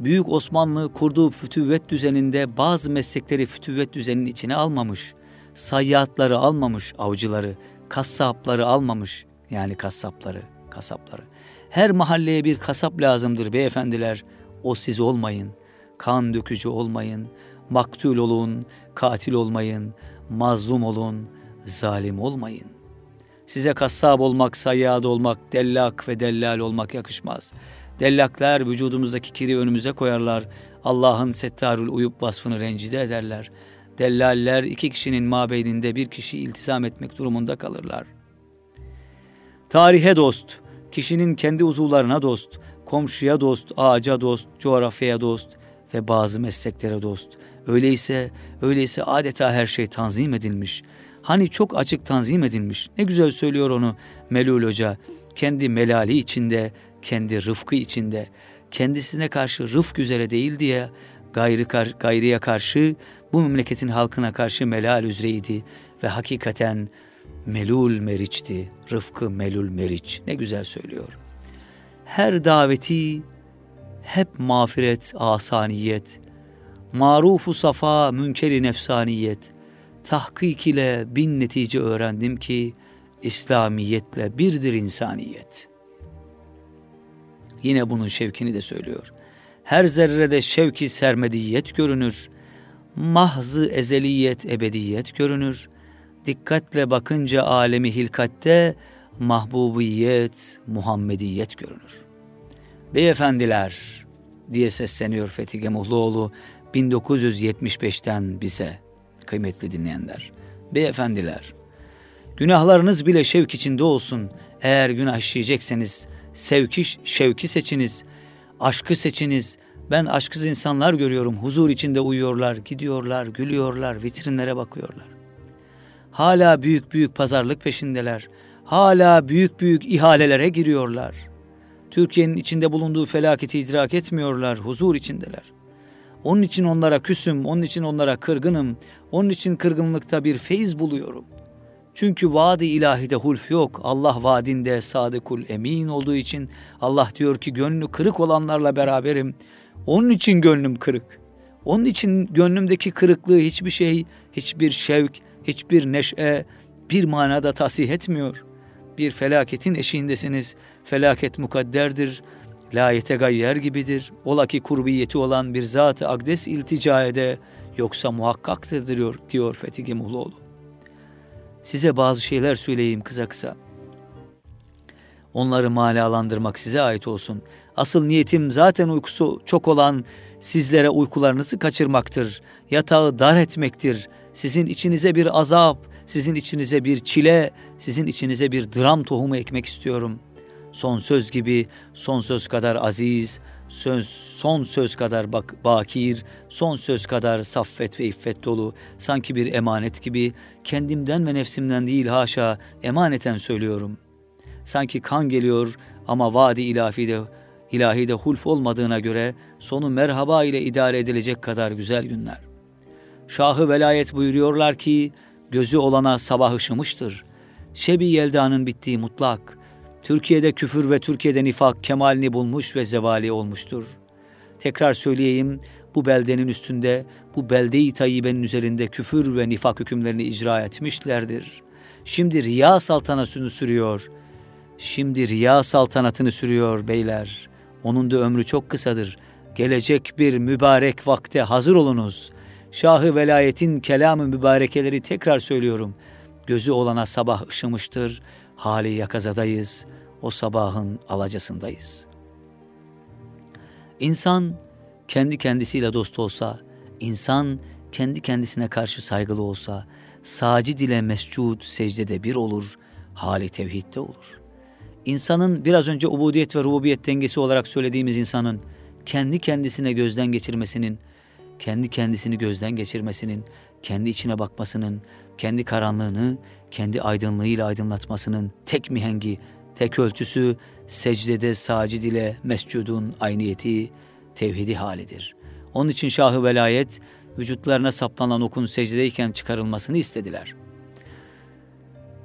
Büyük Osmanlı kurduğu fütüvvet düzeninde bazı meslekleri fütüvvet düzeninin içine almamış. Sayyatları almamış, avcıları, kassapları almamış. Yani kasapları, kasapları. Her mahalleye bir kasap lazımdır beyefendiler. O siz olmayın. Kan dökücü olmayın. Maktul olun, katil olmayın. Mazlum olun, zalim olmayın. Size kassab olmak, sayyad olmak, dellak ve dellal olmak yakışmaz. Dellaklar vücudumuzdaki kiri önümüze koyarlar. Allah'ın settarül uyup vasfını rencide ederler. Dellaller iki kişinin mabeyninde bir kişi iltizam etmek durumunda kalırlar. Tarihe dost, kişinin kendi uzuvlarına dost, komşuya dost, ağaca dost, coğrafyaya dost ve bazı mesleklere dost. Öyleyse, öyleyse adeta her şey tanzim edilmiş. Hani çok açık tanzim edilmiş. Ne güzel söylüyor onu Melul Hoca. Kendi melali içinde, kendi rıfkı içinde, kendisine karşı rıfk üzere değil diye gayrı kar, gayriye karşı bu memleketin halkına karşı melal üzereydi ve hakikaten melul meriçti. Rıfkı melul meriç. Ne güzel söylüyor. Her daveti hep mağfiret, asaniyet, marufu safa, münkeri nefsaniyet, tahkik ile bin netice öğrendim ki İslamiyetle birdir insaniyet. Yine bunun şevkini de söylüyor. Her zerrede şevki sermediyet görünür. Mahzı ezeliyet ebediyet görünür. Dikkatle bakınca alemi hilkatte mahbubiyet, Muhammediyet görünür. Beyefendiler diye sesleniyor Fethi Gemuhluoğlu 1975'ten bize kıymetli dinleyenler. Beyefendiler, günahlarınız bile şevk içinde olsun. Eğer günah işleyecekseniz sevki, şevki seçiniz, aşkı seçiniz. Ben aşksız insanlar görüyorum. Huzur içinde uyuyorlar, gidiyorlar, gülüyorlar, vitrinlere bakıyorlar. Hala büyük büyük pazarlık peşindeler. Hala büyük büyük ihalelere giriyorlar. Türkiye'nin içinde bulunduğu felaketi idrak etmiyorlar, huzur içindeler. Onun için onlara küsüm, onun için onlara kırgınım, onun için kırgınlıkta bir feyiz buluyorum. Çünkü vaadi ilahide hulf yok. Allah vaadinde sadıkul emin olduğu için Allah diyor ki gönlü kırık olanlarla beraberim. Onun için gönlüm kırık. Onun için gönlümdeki kırıklığı hiçbir şey, hiçbir şevk, hiçbir neşe bir manada tasih etmiyor. Bir felaketin eşiğindesiniz. Felaket mukadderdir. La yetegayyer gibidir. Ola ki kurbiyeti olan bir zat-ı akdes iltica yoksa muhakkaktır diyor, diyor Fethi Gemuhluoğlu. Size bazı şeyler söyleyeyim kısa kısa. Onları malalandırmak size ait olsun. Asıl niyetim zaten uykusu çok olan sizlere uykularınızı kaçırmaktır. Yatağı dar etmektir. Sizin içinize bir azap, sizin içinize bir çile, sizin içinize bir dram tohumu ekmek istiyorum. Son söz gibi, son söz kadar aziz, söz, son söz kadar bak, bakir, son söz kadar saffet ve iffet dolu, sanki bir emanet gibi kendimden ve nefsimden değil haşa emaneten söylüyorum. Sanki kan geliyor ama vadi ilahide, ilahide hulf olmadığına göre sonu merhaba ile idare edilecek kadar güzel günler. Şahı velayet buyuruyorlar ki gözü olana sabah ışımıştır. Şebi Yelda'nın bittiği mutlak, Türkiye'de küfür ve Türkiye'de nifak kemalini bulmuş ve zevali olmuştur. Tekrar söyleyeyim, bu beldenin üstünde, bu belde-i tayyibenin üzerinde küfür ve nifak hükümlerini icra etmişlerdir. Şimdi riya saltanatını sürüyor. Şimdi riya saltanatını sürüyor beyler. Onun da ömrü çok kısadır. Gelecek bir mübarek vakte hazır olunuz. Şahı velayetin kelamı mübarekeleri tekrar söylüyorum. Gözü olana sabah ışımıştır. Hali yakazadayız. O sabahın alacasındayız. İnsan kendi kendisiyle dost olsa, insan kendi kendisine karşı saygılı olsa, sacid ile mescud secdede bir olur, hali tevhidde olur. İnsanın biraz önce ubudiyet ve rububiyet dengesi olarak söylediğimiz insanın kendi kendisine gözden geçirmesinin, kendi kendisini gözden geçirmesinin, kendi içine bakmasının, kendi karanlığını, kendi aydınlığıyla aydınlatmasının tek mihengi, tek ölçüsü secdede sacid ile mescudun ayniyeti, tevhidi halidir. Onun için şahı velayet vücutlarına saplanan okun secdedeyken çıkarılmasını istediler.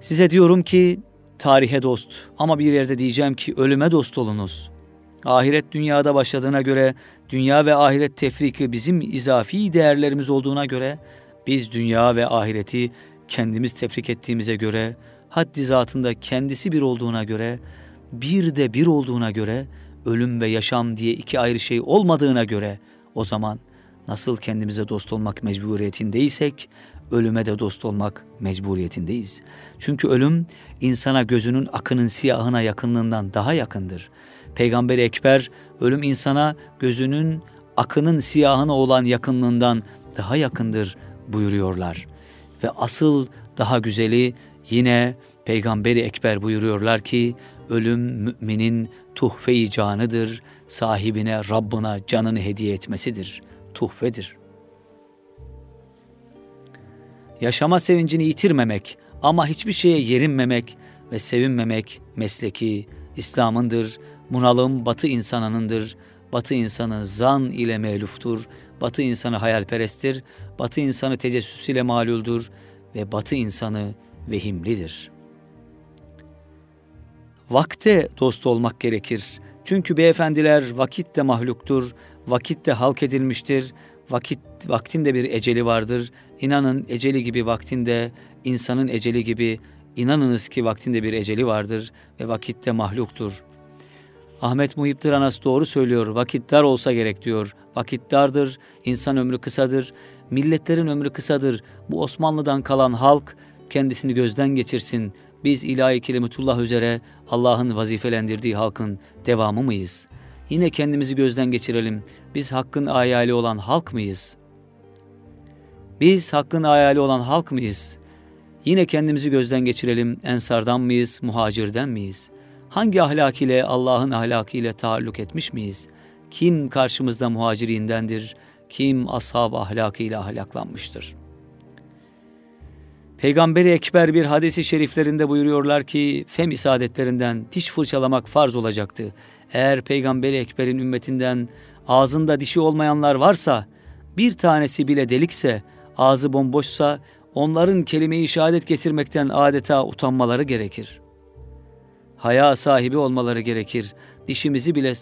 Size diyorum ki tarihe dost ama bir yerde diyeceğim ki ölüme dost olunuz. Ahiret dünyada başladığına göre dünya ve ahiret tefriki bizim izafi değerlerimiz olduğuna göre biz dünya ve ahireti kendimiz tefrik ettiğimize göre haddi zatında kendisi bir olduğuna göre bir de bir olduğuna göre ölüm ve yaşam diye iki ayrı şey olmadığına göre o zaman nasıl kendimize dost olmak mecburiyetindeysek ölüme de dost olmak mecburiyetindeyiz. Çünkü ölüm insana gözünün akının siyahına yakınlığından daha yakındır. Peygamber Ekber ölüm insana gözünün akının siyahına olan yakınlığından daha yakındır buyuruyorlar. Ve asıl daha güzeli yine Peygamberi Ekber buyuruyorlar ki ölüm müminin tuhfe-i canıdır, sahibine Rabbına canını hediye etmesidir, tuhfedir. Yaşama sevincini yitirmemek ama hiçbir şeye yerinmemek ve sevinmemek mesleki İslam'ındır. Bunalım batı insanınındır. Batı insanı zan ile meluftur. Batı insanı hayalperesttir. Batı insanı tecessüs ile maluldür ve batı insanı vehimlidir. Vakte dost olmak gerekir. Çünkü beyefendiler vakit de mahluktur, vakit de halk edilmiştir, vakit vaktin de bir eceli vardır. İnanın eceli gibi vaktinde, insanın eceli gibi inanınız ki vaktinde bir eceli vardır ve vakitte mahluktur. Ahmet Muhip Dıranas doğru söylüyor. Vakit dar olsa gerek diyor. Vakit dardır, insan ömrü kısadır, milletlerin ömrü kısadır. Bu Osmanlı'dan kalan halk kendisini gözden geçirsin. Biz ilahi kelimetullah üzere Allah'ın vazifelendirdiği halkın devamı mıyız? Yine kendimizi gözden geçirelim. Biz hakkın ayali olan halk mıyız? Biz hakkın ayali olan halk mıyız? Yine kendimizi gözden geçirelim. Ensardan mıyız, muhacirden miyiz? Hangi ahlak ile Allah'ın ahlakı ile taalluk etmiş miyiz? Kim karşımızda muhacirindendir? Kim ashab ahlakıyla ahlaklanmıştır? Peygamberi Ekber bir hadisi şeriflerinde buyuruyorlar ki fem isadetlerinden diş fırçalamak farz olacaktı. Eğer Peygamberi Ekber'in ümmetinden ağzında dişi olmayanlar varsa, bir tanesi bile delikse, ağzı bomboşsa onların kelime-i şehadet getirmekten adeta utanmaları gerekir. Haya sahibi olmaları gerekir. Dişimizi bile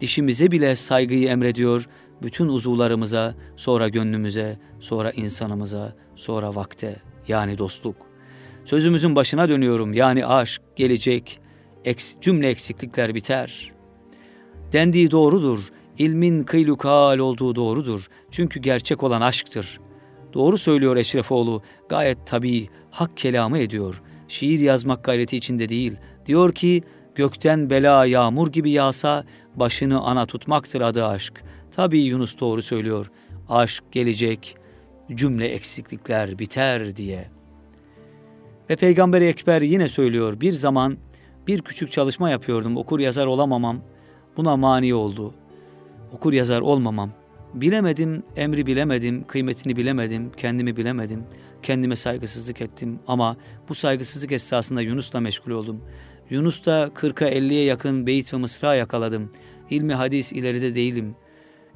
dişimize bile saygıyı emrediyor. Bütün uzuvlarımıza, sonra gönlümüze, sonra insanımıza, sonra vakte yani dostluk. Sözümüzün başına dönüyorum yani aşk, gelecek, eks, cümle eksiklikler biter. Dendiği doğrudur, ilmin kıylukal olduğu doğrudur. Çünkü gerçek olan aşktır. Doğru söylüyor Eşrefoğlu, gayet tabii, hak kelamı ediyor. Şiir yazmak gayreti içinde değil. Diyor ki, gökten bela yağmur gibi yağsa, başını ana tutmaktır adı aşk. Tabii Yunus doğru söylüyor. Aşk gelecek, cümle eksiklikler biter diye. Ve Peygamber Ekber yine söylüyor bir zaman bir küçük çalışma yapıyordum okur yazar olamamam buna mani oldu. Okur yazar olmamam. Bilemedim, emri bilemedim, kıymetini bilemedim, kendimi bilemedim. Kendime saygısızlık ettim ama bu saygısızlık esasında Yunus'la meşgul oldum. Yunus'ta 40'a 50'ye yakın beyit ve mısra yakaladım. İlmi hadis ileride değilim.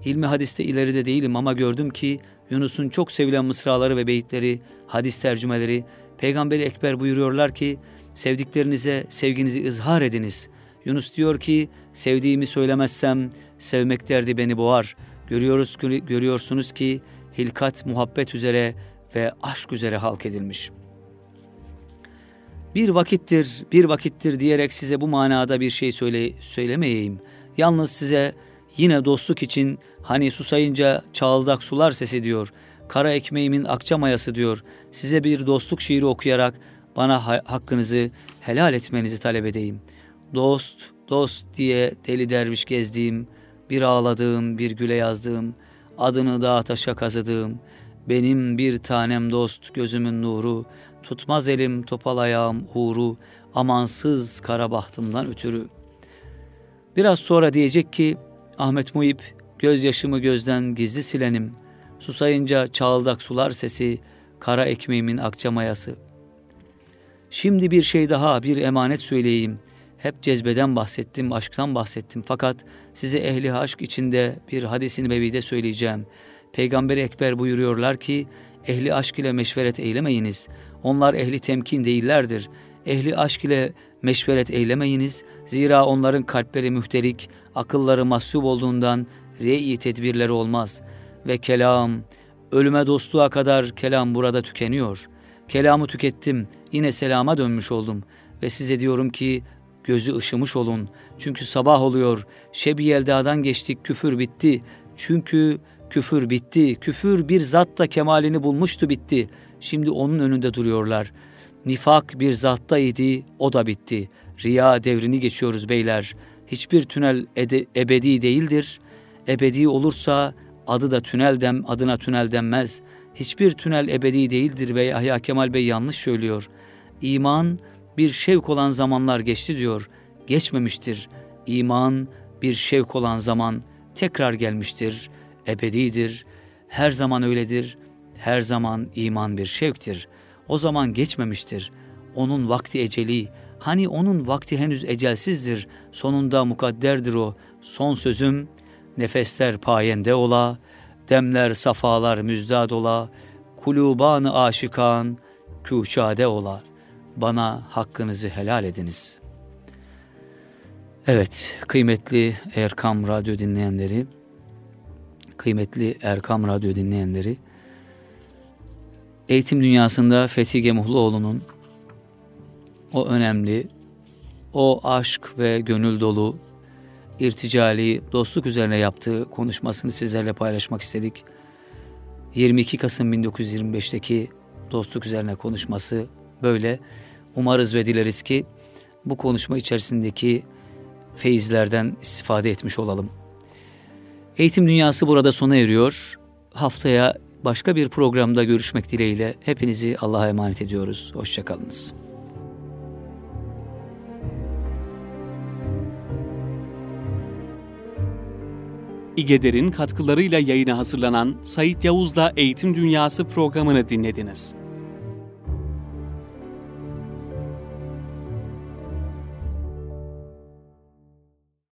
İlmi hadiste ileride değilim ama gördüm ki Yunus'un çok sevilen mısraları ve beyitleri, hadis tercümeleri, Peygamberi Ekber buyuruyorlar ki, sevdiklerinize sevginizi izhar ediniz. Yunus diyor ki, sevdiğimi söylemezsem sevmek derdi beni boğar. Görüyoruz görüyorsunuz ki hilkat muhabbet üzere ve aşk üzere halk edilmiş. Bir vakittir, bir vakittir diyerek size bu manada bir şey söyle, söylemeyeyim. Yalnız size yine dostluk için Hani susayınca çağıldak sular sesi diyor. Kara ekmeğimin akça mayası diyor. Size bir dostluk şiiri okuyarak bana ha- hakkınızı helal etmenizi talep edeyim. Dost, dost diye deli derviş gezdiğim, bir ağladığım, bir güle yazdığım, adını dağa taşa kazıdığım, benim bir tanem dost gözümün nuru, tutmaz elim topal ayağım uğru, amansız kara bahtımdan ötürü. Biraz sonra diyecek ki Ahmet Muhip Gözyaşımı gözden gizli silenim, susayınca çağıldak sular sesi, kara ekmeğimin akça mayası. Şimdi bir şey daha, bir emanet söyleyeyim. Hep cezbeden bahsettim, aşktan bahsettim. Fakat size ehli aşk içinde bir hadisini bebide söyleyeceğim. Peygamber Ekber buyuruyorlar ki, ehli aşk ile meşveret eylemeyiniz. Onlar ehli temkin değillerdir. Ehli aşk ile meşveret eylemeyiniz. Zira onların kalpleri mühterik, akılları mahsup olduğundan re'i tedbirleri olmaz ve kelam, ölüme dostluğa kadar kelam burada tükeniyor. Kelamı tükettim, yine selama dönmüş oldum ve size diyorum ki gözü ışımış olun. Çünkü sabah oluyor, şebi eldadan geçtik, küfür bitti. Çünkü küfür bitti, küfür bir zat da kemalini bulmuştu bitti. Şimdi onun önünde duruyorlar. Nifak bir zattaydı, o da bitti. Riya devrini geçiyoruz beyler. Hiçbir tünel ede, ebedi değildir. Ebedi olursa adı da tünel dem, adına tünel denmez. Hiçbir tünel ebedi değildir ve Yahya Kemal Bey yanlış söylüyor. İman bir şevk olan zamanlar geçti diyor. Geçmemiştir. İman bir şevk olan zaman tekrar gelmiştir. Ebedidir. Her zaman öyledir. Her zaman iman bir şevktir. O zaman geçmemiştir. Onun vakti eceli, hani onun vakti henüz ecelsizdir. Sonunda mukadderdir o. Son sözüm, nefesler payende ola, demler safalar müzdad ola, kulubanı aşikan, kuşade ola. Bana hakkınızı helal ediniz. Evet, kıymetli Erkam Radyo dinleyenleri, kıymetli Erkam Radyo dinleyenleri, eğitim dünyasında Fethi Gemuhluoğlu'nun o önemli, o aşk ve gönül dolu, irticali, dostluk üzerine yaptığı konuşmasını sizlerle paylaşmak istedik. 22 Kasım 1925'teki dostluk üzerine konuşması böyle. Umarız ve dileriz ki bu konuşma içerisindeki feyizlerden istifade etmiş olalım. Eğitim dünyası burada sona eriyor. Haftaya başka bir programda görüşmek dileğiyle hepinizi Allah'a emanet ediyoruz. Hoşçakalınız. İgeder'in katkılarıyla yayına hazırlanan Sayit Yavuz'la Eğitim Dünyası programını dinlediniz.